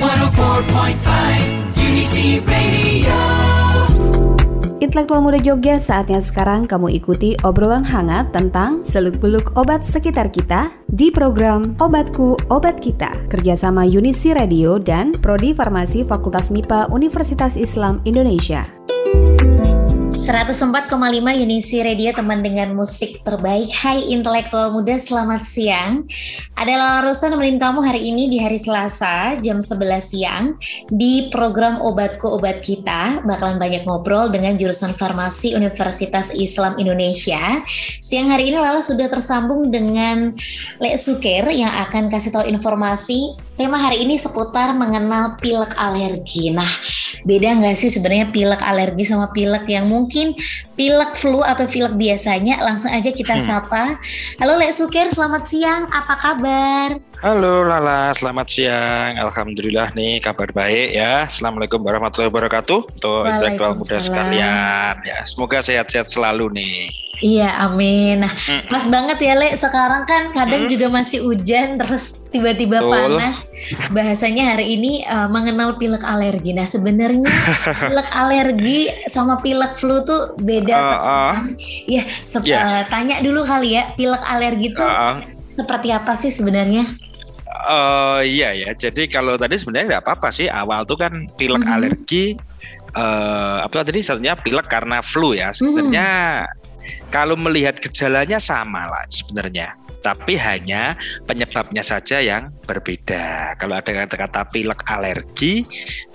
104.5 Unisi Radio. Intelektual Muda Jogja saatnya sekarang kamu ikuti obrolan hangat tentang seluk-beluk obat sekitar kita di program Obatku Obat Kita kerjasama Unisi Radio dan Prodi Farmasi Fakultas MIPA Universitas Islam Indonesia. 104,5 Unisi Radio teman dengan musik terbaik. Hai intelektual muda selamat siang. Ada Lala Rosa nemenin kamu hari ini di hari Selasa jam 11 siang Di program Obatku Obat Kita. Bakalan banyak ngobrol dengan jurusan farmasi Universitas Islam Indonesia. Siang hari ini Lala sudah tersambung dengan Lek Suker Yang akan kasih tahu informasi Tema hari ini seputar mengenal pilek alergi. Nah, beda nggak sih sebenarnya pilek alergi sama pilek yang mungkin pilek flu atau pilek biasanya? Langsung aja kita hmm. sapa. Halo Lek Sukir, selamat siang. Apa kabar? Halo Lala, selamat siang. Alhamdulillah nih kabar baik ya. Assalamualaikum warahmatullahi wabarakatuh. Untuk intelektual muda sekalian. Ya, semoga sehat-sehat selalu nih. Iya, amin. Nah, mm. Mas banget ya, Le. Sekarang kan kadang mm. juga masih hujan terus tiba-tiba panas. Bahasanya hari ini uh, mengenal pilek alergi. Nah, sebenarnya pilek alergi sama pilek flu tuh beda uh, uh. Ya, yeah. uh, tanya dulu kali ya, pilek alergi tuh uh, uh. seperti apa sih sebenarnya? Uh, iya ya, jadi kalau tadi sebenarnya nggak apa-apa sih awal tuh kan pilek mm -hmm. alergi uh, apa tadi sebenarnya pilek karena flu ya sebenarnya mm -hmm kalau melihat gejalanya sama lah sebenarnya tapi hanya penyebabnya saja yang berbeda. Kalau ada kata-kata pilek alergi,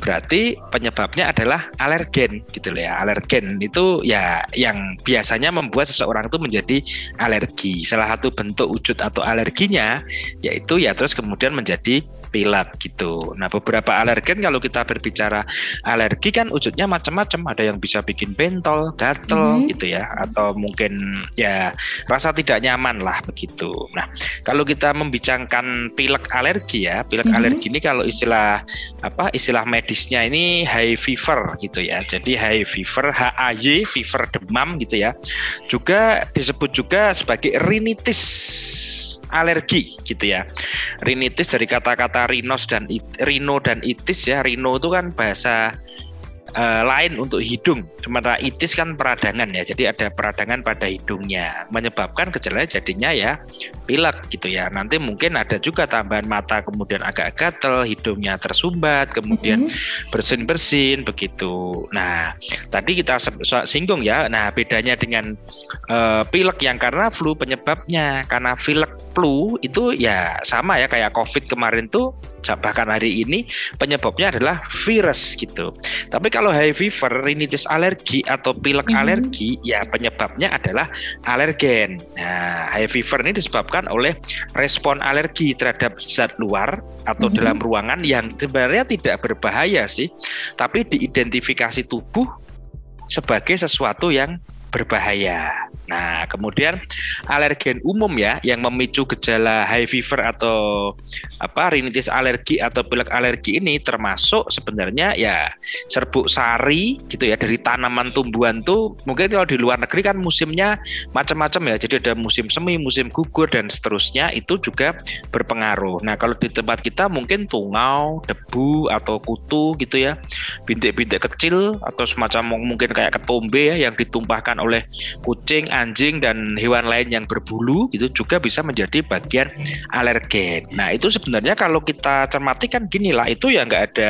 berarti penyebabnya adalah alergen gitu loh ya. Alergen itu ya yang biasanya membuat seseorang itu menjadi alergi. Salah satu bentuk wujud atau alerginya yaitu ya terus kemudian menjadi pilek gitu. Nah, beberapa alergen kalau kita berbicara alergi kan wujudnya macam-macam. Ada yang bisa bikin bentol, gatel mm-hmm. gitu ya, atau mungkin ya rasa tidak nyaman lah begitu. Nah, kalau kita membicarakan pilek alergi ya, pilek mm-hmm. alergi ini kalau istilah apa? Istilah medisnya ini high fever gitu ya. Jadi high fever, HAY, fever demam gitu ya. Juga disebut juga sebagai rinitis alergi gitu ya. Rinitis dari kata-kata rinos dan it, rino dan itis ya. Rino itu kan bahasa uh, lain untuk hidung. Sementara itis kan peradangan ya, jadi ada peradangan pada hidungnya, menyebabkan gejalanya jadinya ya pilek gitu ya. Nanti mungkin ada juga tambahan mata kemudian agak gatel, hidungnya tersumbat, kemudian mm-hmm. bersin-bersin begitu. Nah, tadi kita singgung ya. Nah, bedanya dengan uh, pilek yang karena flu penyebabnya karena pilek flu itu ya sama ya kayak COVID kemarin tuh bahkan hari ini penyebabnya adalah virus gitu. Tapi kalau high fever, rinitis alergi atau pilek mm-hmm. alergi, ya penyebabnya adalah alergen. Nah, high fever ini disebabkan oleh respon alergi terhadap zat luar atau mm-hmm. dalam ruangan yang sebenarnya tidak berbahaya sih, tapi diidentifikasi tubuh sebagai sesuatu yang berbahaya. Nah, kemudian alergen umum ya yang memicu gejala high fever atau apa rinitis alergi atau pilek alergi ini termasuk sebenarnya ya serbuk sari gitu ya dari tanaman tumbuhan tuh mungkin kalau di luar negeri kan musimnya macam-macam ya. Jadi ada musim semi, musim gugur dan seterusnya itu juga berpengaruh. Nah, kalau di tempat kita mungkin tungau, debu atau kutu gitu ya. Bintik-bintik kecil atau semacam mungkin kayak ketombe ya yang ditumpahkan oleh kucing, anjing dan hewan lain yang berbulu itu juga bisa menjadi bagian alergen. Nah itu sebenarnya kalau kita cermati kan gini lah itu ya nggak ada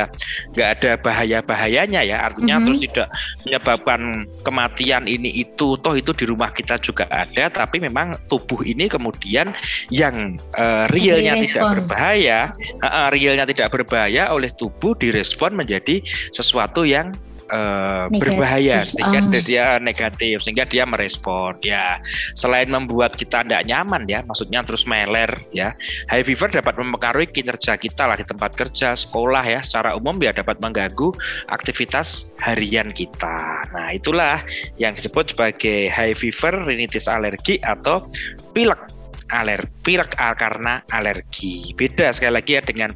nggak ada bahaya bahayanya ya artinya mm -hmm. terus tidak menyebabkan kematian ini itu toh itu di rumah kita juga ada tapi memang tubuh ini kemudian yang uh, realnya tidak berbahaya uh, realnya tidak berbahaya oleh tubuh direspon menjadi sesuatu yang uh, berbahaya sehingga oh. dia negatif sehingga dia merespon ya. Selain membuat kita tidak nyaman ya maksudnya terus meler ya. High fever dapat mempengaruhi kinerja kita lah di tempat kerja sekolah ya. Secara umum ya dapat mengganggu aktivitas harian kita. Nah itulah yang disebut sebagai high fever rinitis alergi atau pilek aler pilek karena alergi. Beda sekali lagi ya dengan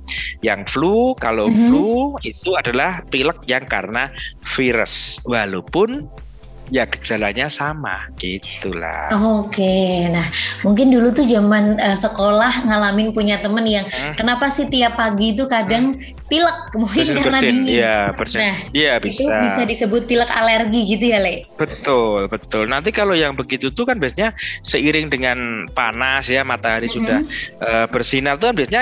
yang flu. Kalau mm -hmm. flu itu adalah pilek yang karena virus. Walaupun ya gejalanya sama gitulah. Oke, nah mungkin dulu tuh zaman uh, sekolah ngalamin punya temen yang hmm. kenapa sih tiap pagi itu kadang hmm pilek mungkin Bersin, karena bersin. dingin. Iya, bersin. Nah, Iya, Itu bisa. bisa disebut pilek alergi gitu ya, Le? Betul, betul. Nanti kalau yang begitu tuh kan biasanya seiring dengan panas ya matahari Mm-hmm. sudah eh, bersinar tuh kan biasanya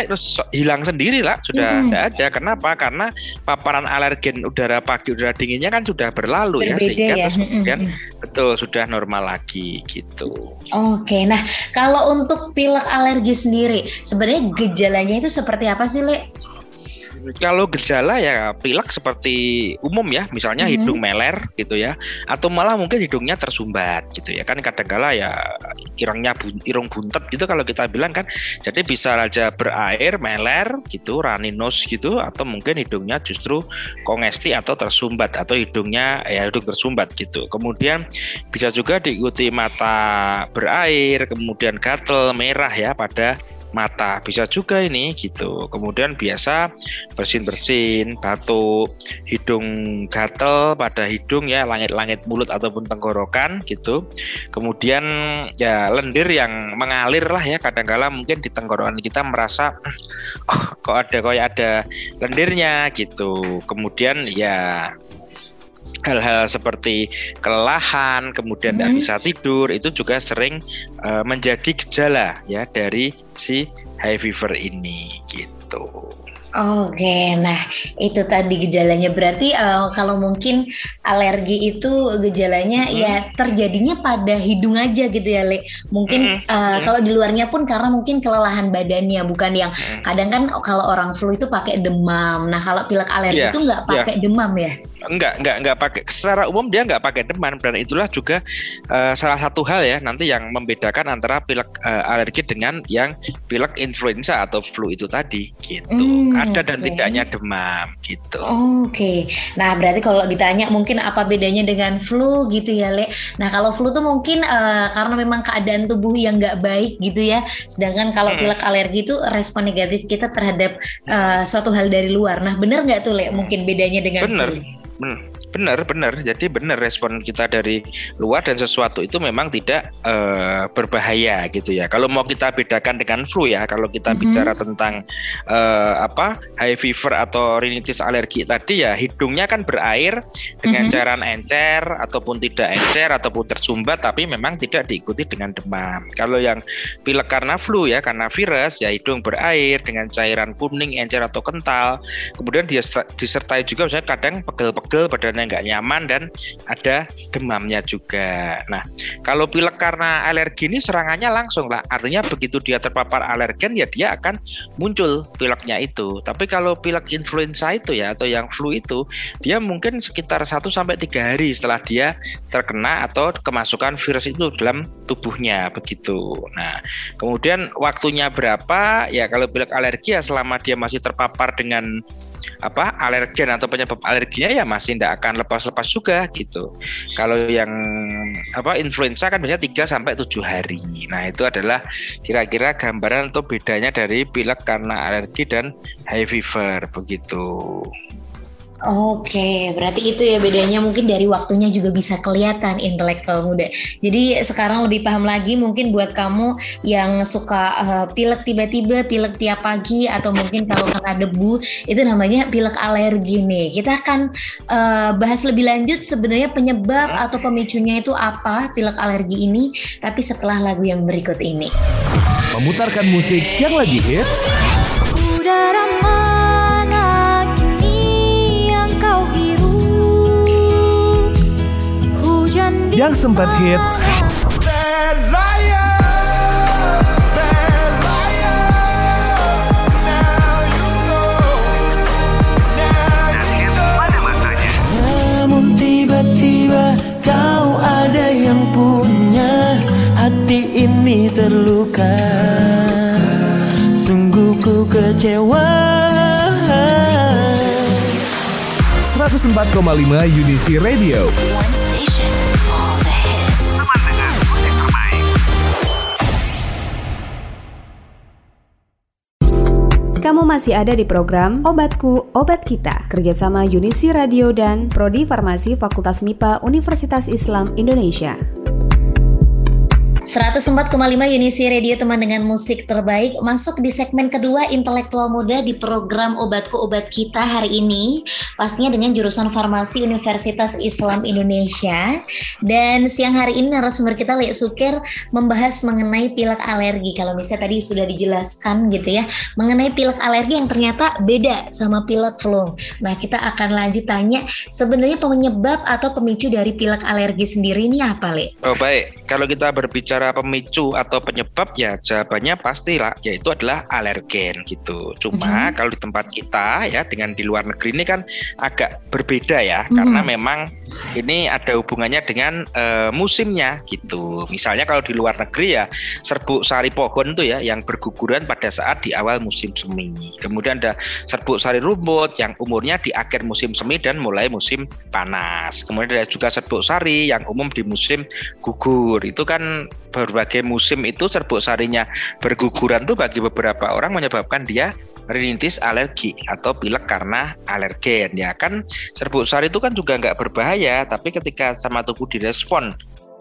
hilang sendiri lah, sudah Mm-mm. tidak ada. Kenapa? Karena paparan alergen udara pagi, udara dinginnya kan sudah berlalu ya, Berbeda sehingga ya. terus kemudian Mm-mm. betul sudah normal lagi gitu. Oke, nah kalau untuk pilek alergi sendiri, sebenarnya gejalanya itu seperti apa sih, Le? Kalau gejala ya pilek seperti umum ya, misalnya Mhm. hidung meler gitu ya, atau malah mungkin hidungnya tersumbat gitu ya kan kadangkala ya irungnya bun- irung buntet gitu kalau kita bilang kan, jadi bisa aja berair meler gitu, nose gitu, atau mungkin hidungnya justru kongesti atau tersumbat atau hidungnya ya hidung tersumbat gitu. Kemudian bisa juga diikuti mata berair, kemudian gatel merah ya pada mata bisa juga ini gitu. Kemudian biasa bersin-bersin batuk hidung gatel pada hidung ya langit-langit mulut ataupun tenggorokan gitu. Kemudian ya lendir yang mengalir lah ya kadangkala mungkin di tenggorokan kita merasa oh, kok ada kayak ada lendirnya gitu. Kemudian ya hal-hal seperti kelelahan, kemudian tidak Hmm. bisa tidur itu juga sering eh, menjadi gejala ya dari si high fever ini gitu. Oke, nah itu tadi gejalanya berarti eh, kalau mungkin alergi itu gejalanya Mhm. ya terjadinya pada hidung aja gitu ya, Le. Mungkin eh, mhm. kalau di luarnya pun karena mungkin kelelahan badannya, bukan yang Mhm. kadang kan kalau orang flu itu pakai demam. Nah kalau pilek alergi Iya, itu nggak iya. pakai demam ya? Enggak, enggak, enggak pakai. Secara umum dia enggak pakai demam dan itulah juga eh, salah satu hal ya nanti yang membedakan antara pilek eh, alergi dengan yang pilek influenza atau flu itu tadi gitu. Hmm, Ada dan oke. tidaknya demam gitu. Oke, nah berarti kalau ditanya mungkin apa bedanya dengan flu gitu ya, Le? Nah kalau flu tuh mungkin eh, karena memang keadaan tubuh yang nggak baik gitu ya, sedangkan kalau Hmm. pilek alergi itu respon negatif kita terhadap eh, suatu hal dari luar. Nah benar nggak tuh, Le? Mungkin bedanya dengan Bener. flu? Mm. Benar, benar. Jadi benar respon kita dari luar dan sesuatu itu memang tidak eh, berbahaya gitu ya. Kalau mau kita bedakan dengan flu ya, kalau kita Mhm. bicara tentang eh, apa high fever atau rhinitis alergi tadi ya hidungnya kan berair dengan Mhm. cairan encer ataupun tidak encer ataupun tersumbat tapi memang tidak diikuti dengan demam. Kalau yang pilek karena flu ya karena virus ya hidung berair dengan cairan kuning encer atau kental kemudian dia disertai juga misalnya kadang pegel-pegel badannya nggak nyaman dan ada demamnya juga. Nah, kalau pilek karena alergi ini serangannya langsung lah. Artinya begitu dia terpapar alergen ya dia akan muncul pileknya itu. Tapi kalau pilek influenza itu ya atau yang flu itu dia mungkin sekitar 1 sampai 3 hari setelah dia terkena atau kemasukan virus itu dalam tubuhnya begitu. Nah, kemudian waktunya berapa? Ya kalau pilek alergi ya selama dia masih terpapar dengan apa alergen atau penyebab alerginya ya masih tidak akan lepas-lepas juga gitu. Kalau yang apa influenza kan biasanya 3 sampai 7 hari. Nah, itu adalah kira-kira gambaran atau bedanya dari pilek karena alergi dan high fever begitu. Oke, berarti itu ya bedanya mungkin dari waktunya juga bisa kelihatan intelektual muda. Jadi sekarang lebih paham lagi mungkin buat kamu yang suka eh, pilek tiba-tiba, pilek tiap pagi atau mungkin kalau kena debu itu namanya pilek alergi nih. Kita akan eh, bahas lebih lanjut sebenarnya penyebab atau pemicunya itu apa pilek alergi ini, tapi setelah lagu yang berikut ini. Memutarkan musik yang lagi hits Udara yang sempat hits. Namun tiba-tiba kau ada yang punya. Hati ini terluka. Sungguh ku kecewa. 104,5 Unity Radio Kamu masih ada di program Obatku, Obat Kita, kerjasama Unisi Radio dan Prodi Farmasi Fakultas MIPA Universitas Islam Indonesia. 104,5 Unisi Radio teman dengan musik terbaik masuk di segmen kedua intelektual muda di program Obatku Obat Kita hari ini pastinya dengan jurusan farmasi Universitas Islam Indonesia. Dan siang hari ini narasumber kita Lek Sukir membahas mengenai pilek alergi. Kalau misalnya tadi sudah dijelaskan gitu ya mengenai pilek alergi yang ternyata beda sama pilek flu. Nah kita akan lanjut tanya sebenarnya penyebab atau pemicu dari pilek alergi sendiri ini apa Lek? Oh baik, kalau kita berbicara pemicu atau penyebab ya jawabannya pastilah yaitu adalah alergen gitu. Cuma kalau di tempat kita ya dengan di luar negeri ini kan agak berbeda ya karena memang ini ada hubungannya dengan eh, musimnya gitu. Misalnya kalau di luar negeri ya serbuk sari pohon tuh ya yang berguguran pada saat di awal musim semi. Kemudian ada serbuk sari rumput yang umurnya di akhir musim semi dan mulai musim panas. Kemudian ada juga serbuk sari yang umum di musim gugur. Itu kan berbagai musim itu serbuk sarinya berguguran tuh bagi beberapa orang menyebabkan dia rinnitis alergi atau pilek karena alergen. Ya kan serbuk sari itu kan juga nggak berbahaya tapi ketika sama tubuh direspon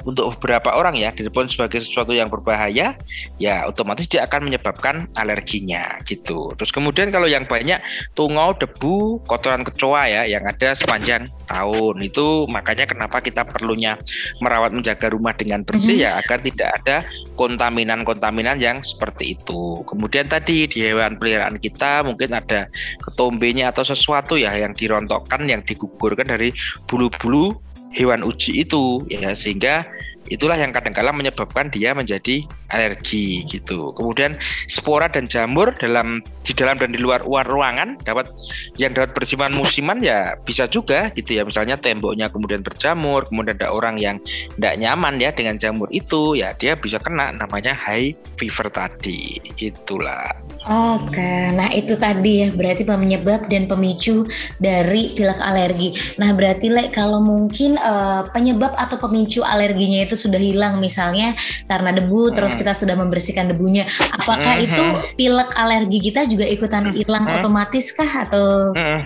untuk beberapa orang ya. Direspon sebagai sesuatu yang berbahaya ya otomatis dia akan menyebabkan alerginya gitu. Terus kemudian kalau yang banyak tungau debu kotoran kecoa ya yang ada sepanjang tahun. Itu makanya kenapa kita perlunya merawat menjaga rumah dengan bersih ya agar tidak ada kontaminan-kontaminan yang seperti itu. Kemudian tadi di hewan peliharaan kita mungkin ada ketombenya atau sesuatu ya yang dirontokkan yang digugurkan dari bulu-bulu hewan uji itu ya sehingga itulah yang kadang-kala menyebabkan dia menjadi alergi gitu. Kemudian spora dan jamur dalam di dalam dan di luar ruangan dapat yang dapat bersifat musiman ya bisa juga gitu ya. Misalnya temboknya kemudian berjamur, kemudian ada orang yang tidak nyaman ya dengan jamur itu ya dia bisa kena namanya high fever tadi. Itulah. Oke, nah itu tadi ya berarti penyebab dan pemicu dari pilek alergi. Nah berarti Lek kalau mungkin eh, penyebab atau pemicu alerginya itu sudah hilang misalnya karena debu terus kita sudah membersihkan debunya, apakah Mhm. itu pilek alergi kita juga ikutan hilang otomatis kah atau? Mm,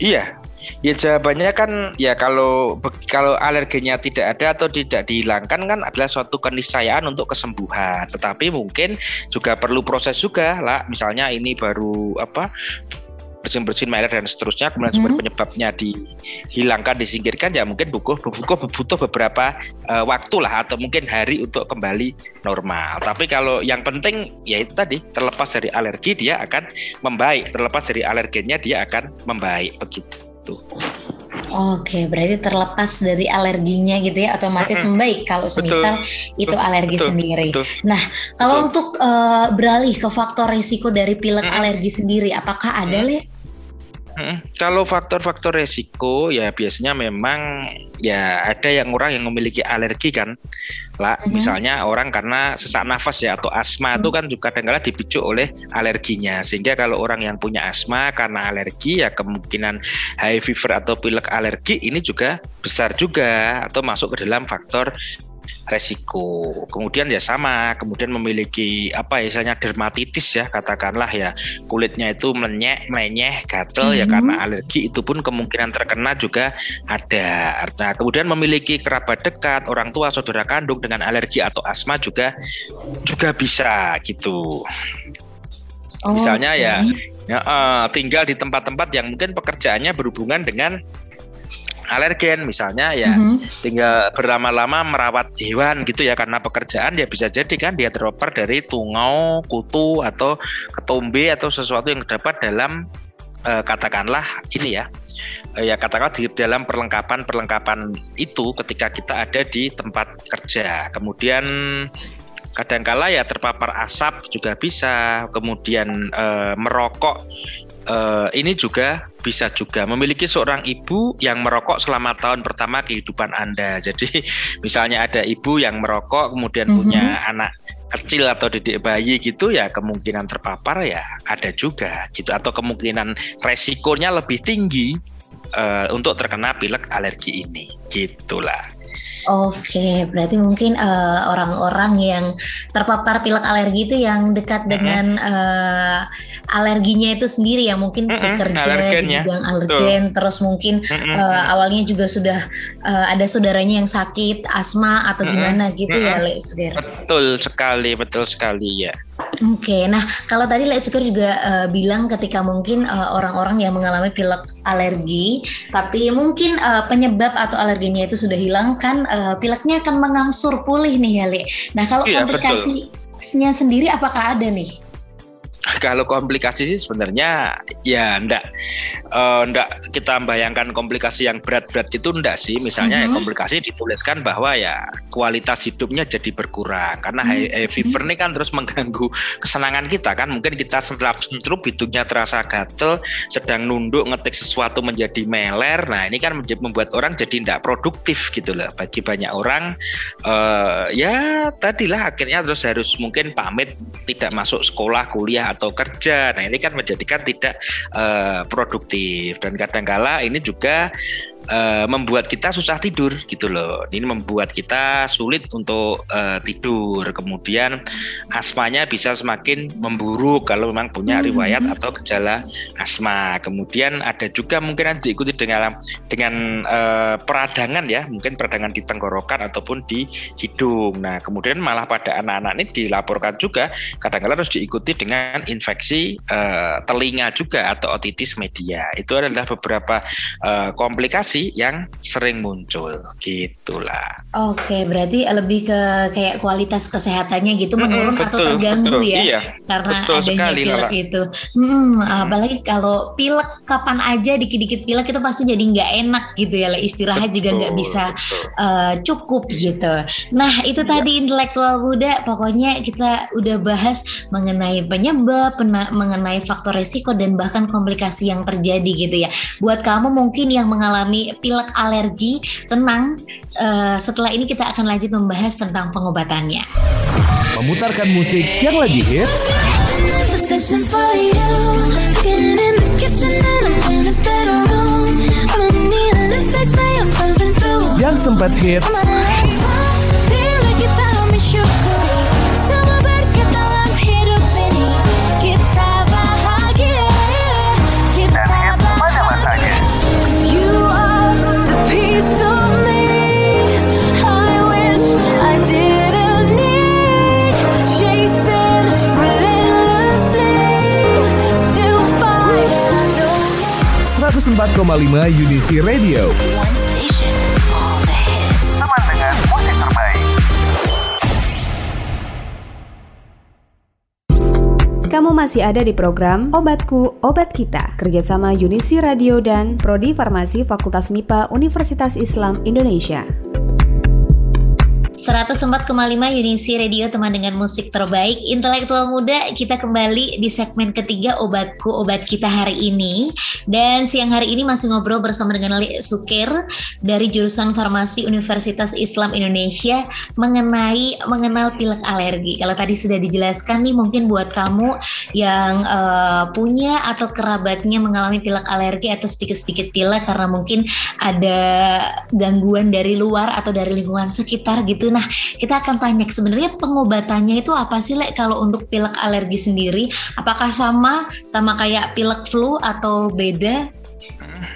Iya. Ya jawabannya kan ya kalau kalau alerginya tidak ada atau tidak dihilangkan kan adalah suatu keniscayaan untuk kesembuhan. Tetapi mungkin juga perlu proses juga lah. Misalnya ini baru apa bersin bersin merah dan seterusnya kemudian sumber Hmm. penyebabnya dihilangkan disingkirkan ya mungkin butuh butuh, butuh beberapa eh, waktu lah atau mungkin hari untuk kembali normal. Tapi kalau yang penting ya itu tadi terlepas dari alergi dia akan membaik. Terlepas dari alergennya dia akan membaik begitu Oke, berarti terlepas dari alerginya gitu ya otomatis membaik kalau semisal itu alergi betul, sendiri. betul. Nah, kalau untuk eh, beralih ke faktor risiko dari pilek Mm-mm. alergi sendiri, apakah ada le? Kalau faktor-faktor resiko ya biasanya memang ya ada yang orang yang memiliki alergi kan. Lah Mhm. misalnya orang karena sesak nafas ya atau asma itu kan juga kadang-kadang dipicu oleh alerginya. Sehingga kalau orang yang punya asma karena alergi ya kemungkinan high fever atau pilek alergi ini juga besar juga atau masuk ke dalam faktor resiko. Kemudian ya sama, kemudian memiliki apa ya misalnya dermatitis ya katakanlah ya kulitnya itu melenyek, melenyeh, gatel ya Mhm. karena alergi itu pun kemungkinan terkena juga ada. Nah, kemudian memiliki kerabat dekat, orang tua, saudara kandung dengan alergi atau asma juga juga bisa gitu. Misalnya Oke. ya, Ya, eh, tinggal di tempat-tempat yang mungkin pekerjaannya berhubungan dengan alergen misalnya ya. Mhm. tinggal berlama-lama merawat hewan gitu ya karena pekerjaan ya bisa jadi kan dia terpapar dari tungau, kutu atau ketombe atau sesuatu yang terdapat dalam eh, katakanlah ini ya. Eh, ya katakanlah di dalam perlengkapan-perlengkapan itu ketika kita ada di tempat kerja. Kemudian kadangkala ya terpapar asap juga bisa. Kemudian eh, merokok eh, ini juga bisa juga memiliki seorang ibu yang merokok selama tahun pertama kehidupan Anda. Jadi misalnya ada ibu yang merokok kemudian Mhm. punya anak kecil atau didik bayi gitu ya kemungkinan terpapar ya ada juga gitu atau kemungkinan resikonya lebih tinggi eh, untuk terkena pilek alergi ini gitulah. Oke, berarti mungkin eh, orang-orang yang terpapar pilek alergi itu yang dekat dengan eh, alerginya itu sendiri ya, mungkin Mm-mm, bekerja di alergennya. bidang alergen, terus mungkin Mm-mm. eh, awalnya juga sudah eh, ada saudaranya yang sakit asma atau Mm-mm. gimana gitu ya, Mm-mm. Lek Sugir. Betul sekali, betul sekali ya. Oke, nah kalau tadi Lek Sukir juga eh, bilang ketika mungkin eh, orang-orang yang mengalami pilek alergi, tapi mungkin eh, penyebab atau alerginya itu sudah hilang kan, eh, pileknya akan mengangsur pulih nih ya Lek. Nah kalau Iya, komplikasinya sendiri apakah ada nih? Kalau komplikasi sih sebenarnya ya enggak eh, enggak kita bayangkan komplikasi yang berat-berat itu enggak sih. Misalnya ya Mhm. komplikasi dituliskan bahwa ya kualitas hidupnya jadi berkurang karena high Mhm. fever ini kan terus mengganggu kesenangan kita kan. Mungkin kita sentrap sentrup hidungnya terasa gatel, sedang nunduk ngetik sesuatu menjadi meler. Nah, ini kan membuat orang jadi enggak produktif gitu loh. Bagi banyak orang eh ya tadilah akhirnya terus harus mungkin pamit tidak masuk sekolah, kuliah atau kerja. Nah, ini kan menjadikan tidak eh, produktif dan kadangkala ini juga eh, membuat kita susah tidur gitu loh. Ini membuat kita sulit untuk eh, tidur. Kemudian asmanya bisa semakin memburuk kalau memang punya Hmm. riwayat atau gejala asma. Kemudian ada juga mungkin diikuti dengan dengan eh, peradangan ya, mungkin peradangan di tenggorokan ataupun di hidung. Nah, kemudian malah pada anak-anak ini dilaporkan juga kadang-kadang harus diikuti dengan infeksi eh, telinga juga atau otitis media. Itu adalah beberapa eh, komplikasi yang sering muncul. Gitulah. Oke, berarti lebih ke kayak kualitas kesehatannya gitu Mm-mm, menurun atau betul, terganggu betul. ya Iya, karena betul adanya sekali, pilek Lala. itu. Hmm, apalagi kalau pilek kapan aja dikit-dikit pilek itu pasti jadi nggak enak gitu ya, istirahat juga nggak Betul, bisa betul. eh, cukup gitu. Nah itu Iya. tadi intelektual muda, pokoknya kita udah bahas mengenai penyebab, mengenai faktor resiko dan bahkan komplikasi yang terjadi gitu ya. Buat kamu mungkin yang mengalami pilek alergi, tenang. eh, setelah ini kita akan lanjut membahas tentang pengobatannya. Memutarkan musik yang lagi hits Sessions for you. 104,5 Unity Radio. One station, all the hits. Kamu masih ada di program Obatku, Obat Kita, kerjasama Unisi Radio dan Prodi Farmasi Fakultas MIPA Universitas Islam Indonesia. 104,5 Unisi Radio teman dengan musik terbaik Intelektual muda kita kembali di segmen ketiga Obatku Obat Kita hari ini Dan siang hari ini masih ngobrol bersama dengan Li Sukir Dari jurusan Farmasi Universitas Islam Indonesia Mengenai mengenal pilek alergi Kalau tadi sudah dijelaskan nih mungkin buat kamu yang eh, punya atau kerabatnya mengalami pilek alergi Atau sedikit-sedikit pilek karena mungkin ada gangguan dari luar atau dari lingkungan sekitar gitu. Nah, kita akan tanya sebenarnya pengobatannya itu apa sih, Lek? Kalau untuk pilek alergi sendiri, apakah sama sama kayak pilek flu atau beda?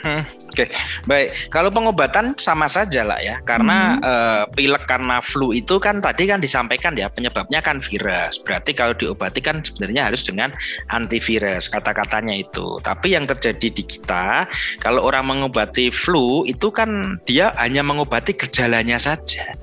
Hmm, Oke, baik. Kalau pengobatan sama saja lah ya, karena eh, pilek karena flu itu kan tadi kan disampaikan ya penyebabnya kan virus. Berarti kalau diobati kan sebenarnya harus dengan antivirus kata-katanya itu. Tapi yang terjadi di kita kalau orang mengobati flu itu kan dia hanya mengobati gejalanya saja,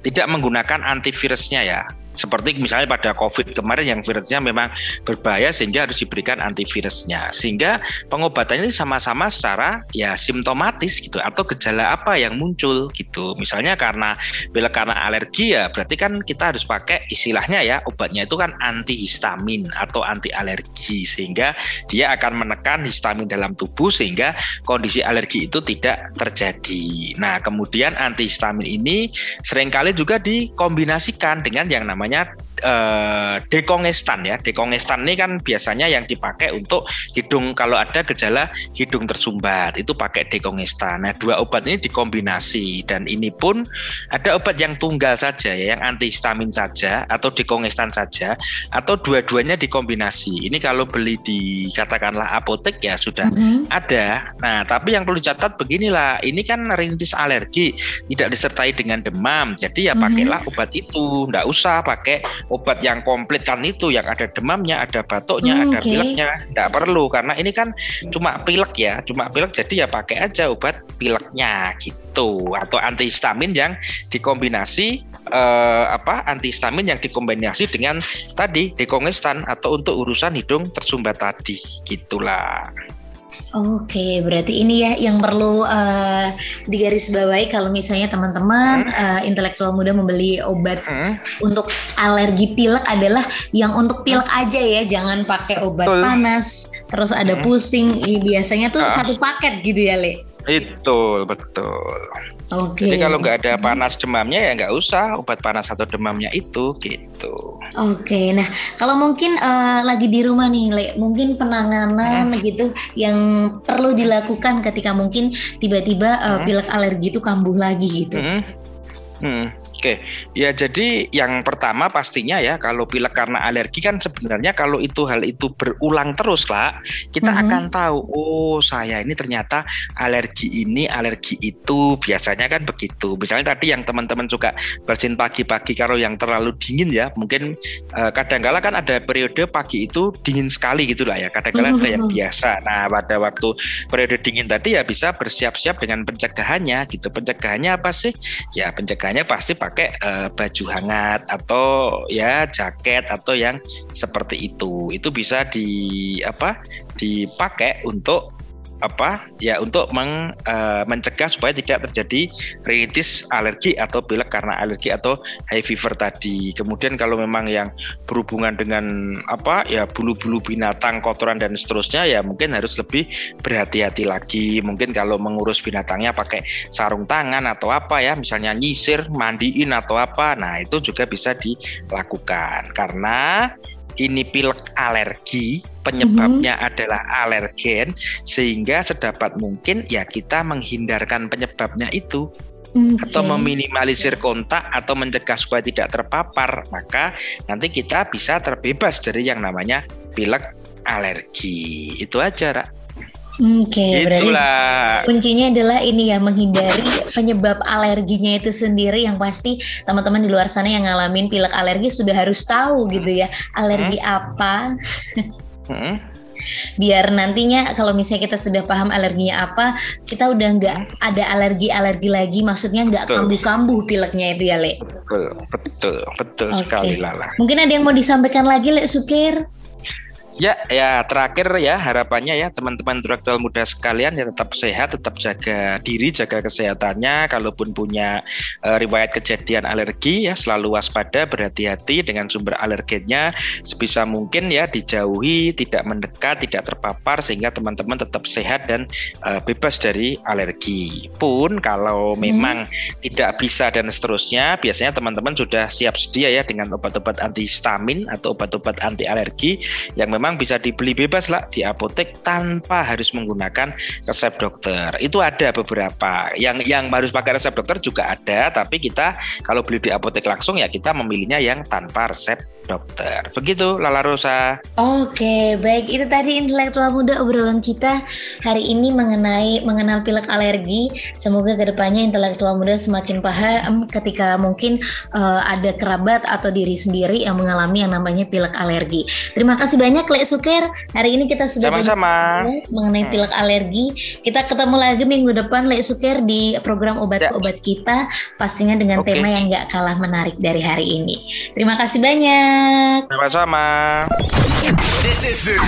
tidak menggunakan antivirusnya ya. Seperti misalnya pada COVID kemarin yang virusnya memang berbahaya sehingga harus diberikan antivirusnya. Sehingga pengobatannya sama-sama secara ya simptomatis gitu atau gejala apa yang muncul gitu. Misalnya karena bila karena alergi ya berarti kan kita harus pakai istilahnya ya obatnya itu kan antihistamin atau anti alergi sehingga dia akan menekan histamin dalam tubuh sehingga kondisi alergi itu tidak terjadi. Nah, kemudian antihistamin ini sering kali juga dikombinasikan dengan yang namanya banyak eh, dekongestan ya. Dekongestan ini kan biasanya yang dipakai untuk hidung kalau ada gejala hidung tersumbat itu pakai dekongestan. Nah, dua obat ini dikombinasi dan ini pun ada obat yang tunggal saja ya, yang antihistamin saja atau dekongestan saja atau dua-duanya dikombinasi. Ini kalau beli di katakanlah apotek ya sudah Mhm. ada. Nah, tapi yang perlu dicatat beginilah, ini kan rintis alergi, tidak disertai dengan demam. Jadi ya Mhm. pakailah obat itu, nggak usah pakai obat yang komplit kan itu, yang ada demamnya, ada batuknya, Hmm, ada oke. pileknya, nggak perlu karena ini kan cuma pilek ya, cuma pilek. Jadi ya pakai aja obat pileknya gitu, atau antihistamin yang dikombinasi eh, apa antihistamin yang dikombinasi dengan tadi dekongestan atau untuk urusan hidung tersumbat tadi, gitulah. Oke, berarti ini ya yang perlu eh, digarisbawahi kalau misalnya teman-teman eh, intelektual muda membeli obat Hmm. untuk alergi pilek adalah yang untuk pilek aja ya, jangan pakai obat Betul. panas, terus ada Hmm. pusing. Biasanya tuh Ah. satu paket gitu ya, Le. Betul, betul. Oke. Jadi kalau nggak ada Hmm. panas demamnya ya nggak usah obat panas atau demamnya itu gitu. Oke, nah kalau mungkin eh, lagi di rumah nih, Le, mungkin penanganan gitu yang perlu dilakukan ketika mungkin tiba-tiba eh, Hmm. pilek alergi itu kambuh lagi gitu. Hmm. Hmm. Oke, ya jadi yang pertama pastinya ya kalau pilek karena alergi kan sebenarnya kalau itu hal itu berulang terus lah, kita Mhm. akan tahu oh saya ini ternyata alergi ini, alergi itu biasanya kan begitu. Misalnya tadi yang teman-teman suka bersin pagi-pagi kalau yang terlalu dingin ya, mungkin eh, kadang-kala kan ada periode pagi itu dingin sekali gitu lah ya, kadang-kala ada yang Mhm. biasa. Nah pada waktu periode dingin tadi ya bisa bersiap-siap dengan pencegahannya gitu. Pencegahannya apa sih? Ya pencegahannya pasti pakai eh, baju hangat atau ya jaket atau yang seperti itu. Itu bisa di apa? dipakai untuk apa ya untuk meng, eh, mencegah supaya tidak terjadi rinitis alergi atau pilek karena alergi atau high fever tadi. Kemudian kalau memang yang berhubungan dengan apa ya bulu-bulu binatang, kotoran dan seterusnya ya mungkin harus lebih berhati-hati lagi. Mungkin kalau mengurus binatangnya pakai sarung tangan atau apa ya, misalnya nyisir, mandiin atau apa. Nah, itu juga bisa dilakukan karena ini pilek alergi, penyebabnya adalah alergen sehingga sedapat mungkin ya kita menghindarkan penyebabnya itu Oke. atau meminimalisir kontak atau mencegah supaya tidak terpapar, maka nanti kita bisa terbebas dari yang namanya pilek alergi. Itu aja, Ra. Oke, berarti Itulah. kuncinya adalah ini ya menghindari penyebab alerginya itu sendiri yang pasti teman-teman di luar sana yang ngalamin pilek alergi sudah harus tahu gitu ya alergi apa Mm. biar nantinya kalau misalnya kita sudah paham alerginya apa kita udah nggak ada alergi-alergi lagi maksudnya nggak kambuh-kambuh pileknya itu ya Le. Betul, betul, betul Oke. sekali Lala. Mungkin ada yang mau disampaikan lagi Le Sukir? Ya, ya terakhir ya harapannya ya teman-teman intelektual muda sekalian ya tetap sehat, tetap jaga diri, jaga kesehatannya. Kalaupun punya eh, riwayat kejadian alergi ya selalu waspada, berhati-hati dengan sumber alergennya sebisa mungkin ya dijauhi, tidak mendekat, tidak terpapar sehingga teman-teman tetap sehat dan eh, bebas dari alergi. Pun kalau memang tidak bisa dan seterusnya, biasanya teman-teman sudah siap sedia ya dengan obat-obat antihistamin atau obat-obat anti alergi yang memang bisa dibeli bebas lah di apotek tanpa harus menggunakan resep dokter. Itu ada beberapa. Yang yang harus pakai resep dokter juga ada, tapi kita kalau beli di apotek langsung ya kita memilihnya yang tanpa resep dokter. Begitu Lala Rosa. Oke, baik itu tadi intelektual muda obrolan kita hari ini mengenai mengenal pilek alergi. Semoga ke depannya intelektual muda semakin paham ketika mungkin eh, ada kerabat atau diri sendiri yang mengalami yang namanya pilek alergi. Terima kasih banyak Lek Suker. Hari ini kita sudah Sama-sama. mengenai pilek alergi. Kita ketemu lagi minggu depan Lek Suker di program obat-obat kita pastinya dengan Oke. tema yang nggak kalah menarik dari hari ini. Terima kasih banyak. Sama-sama. This is it.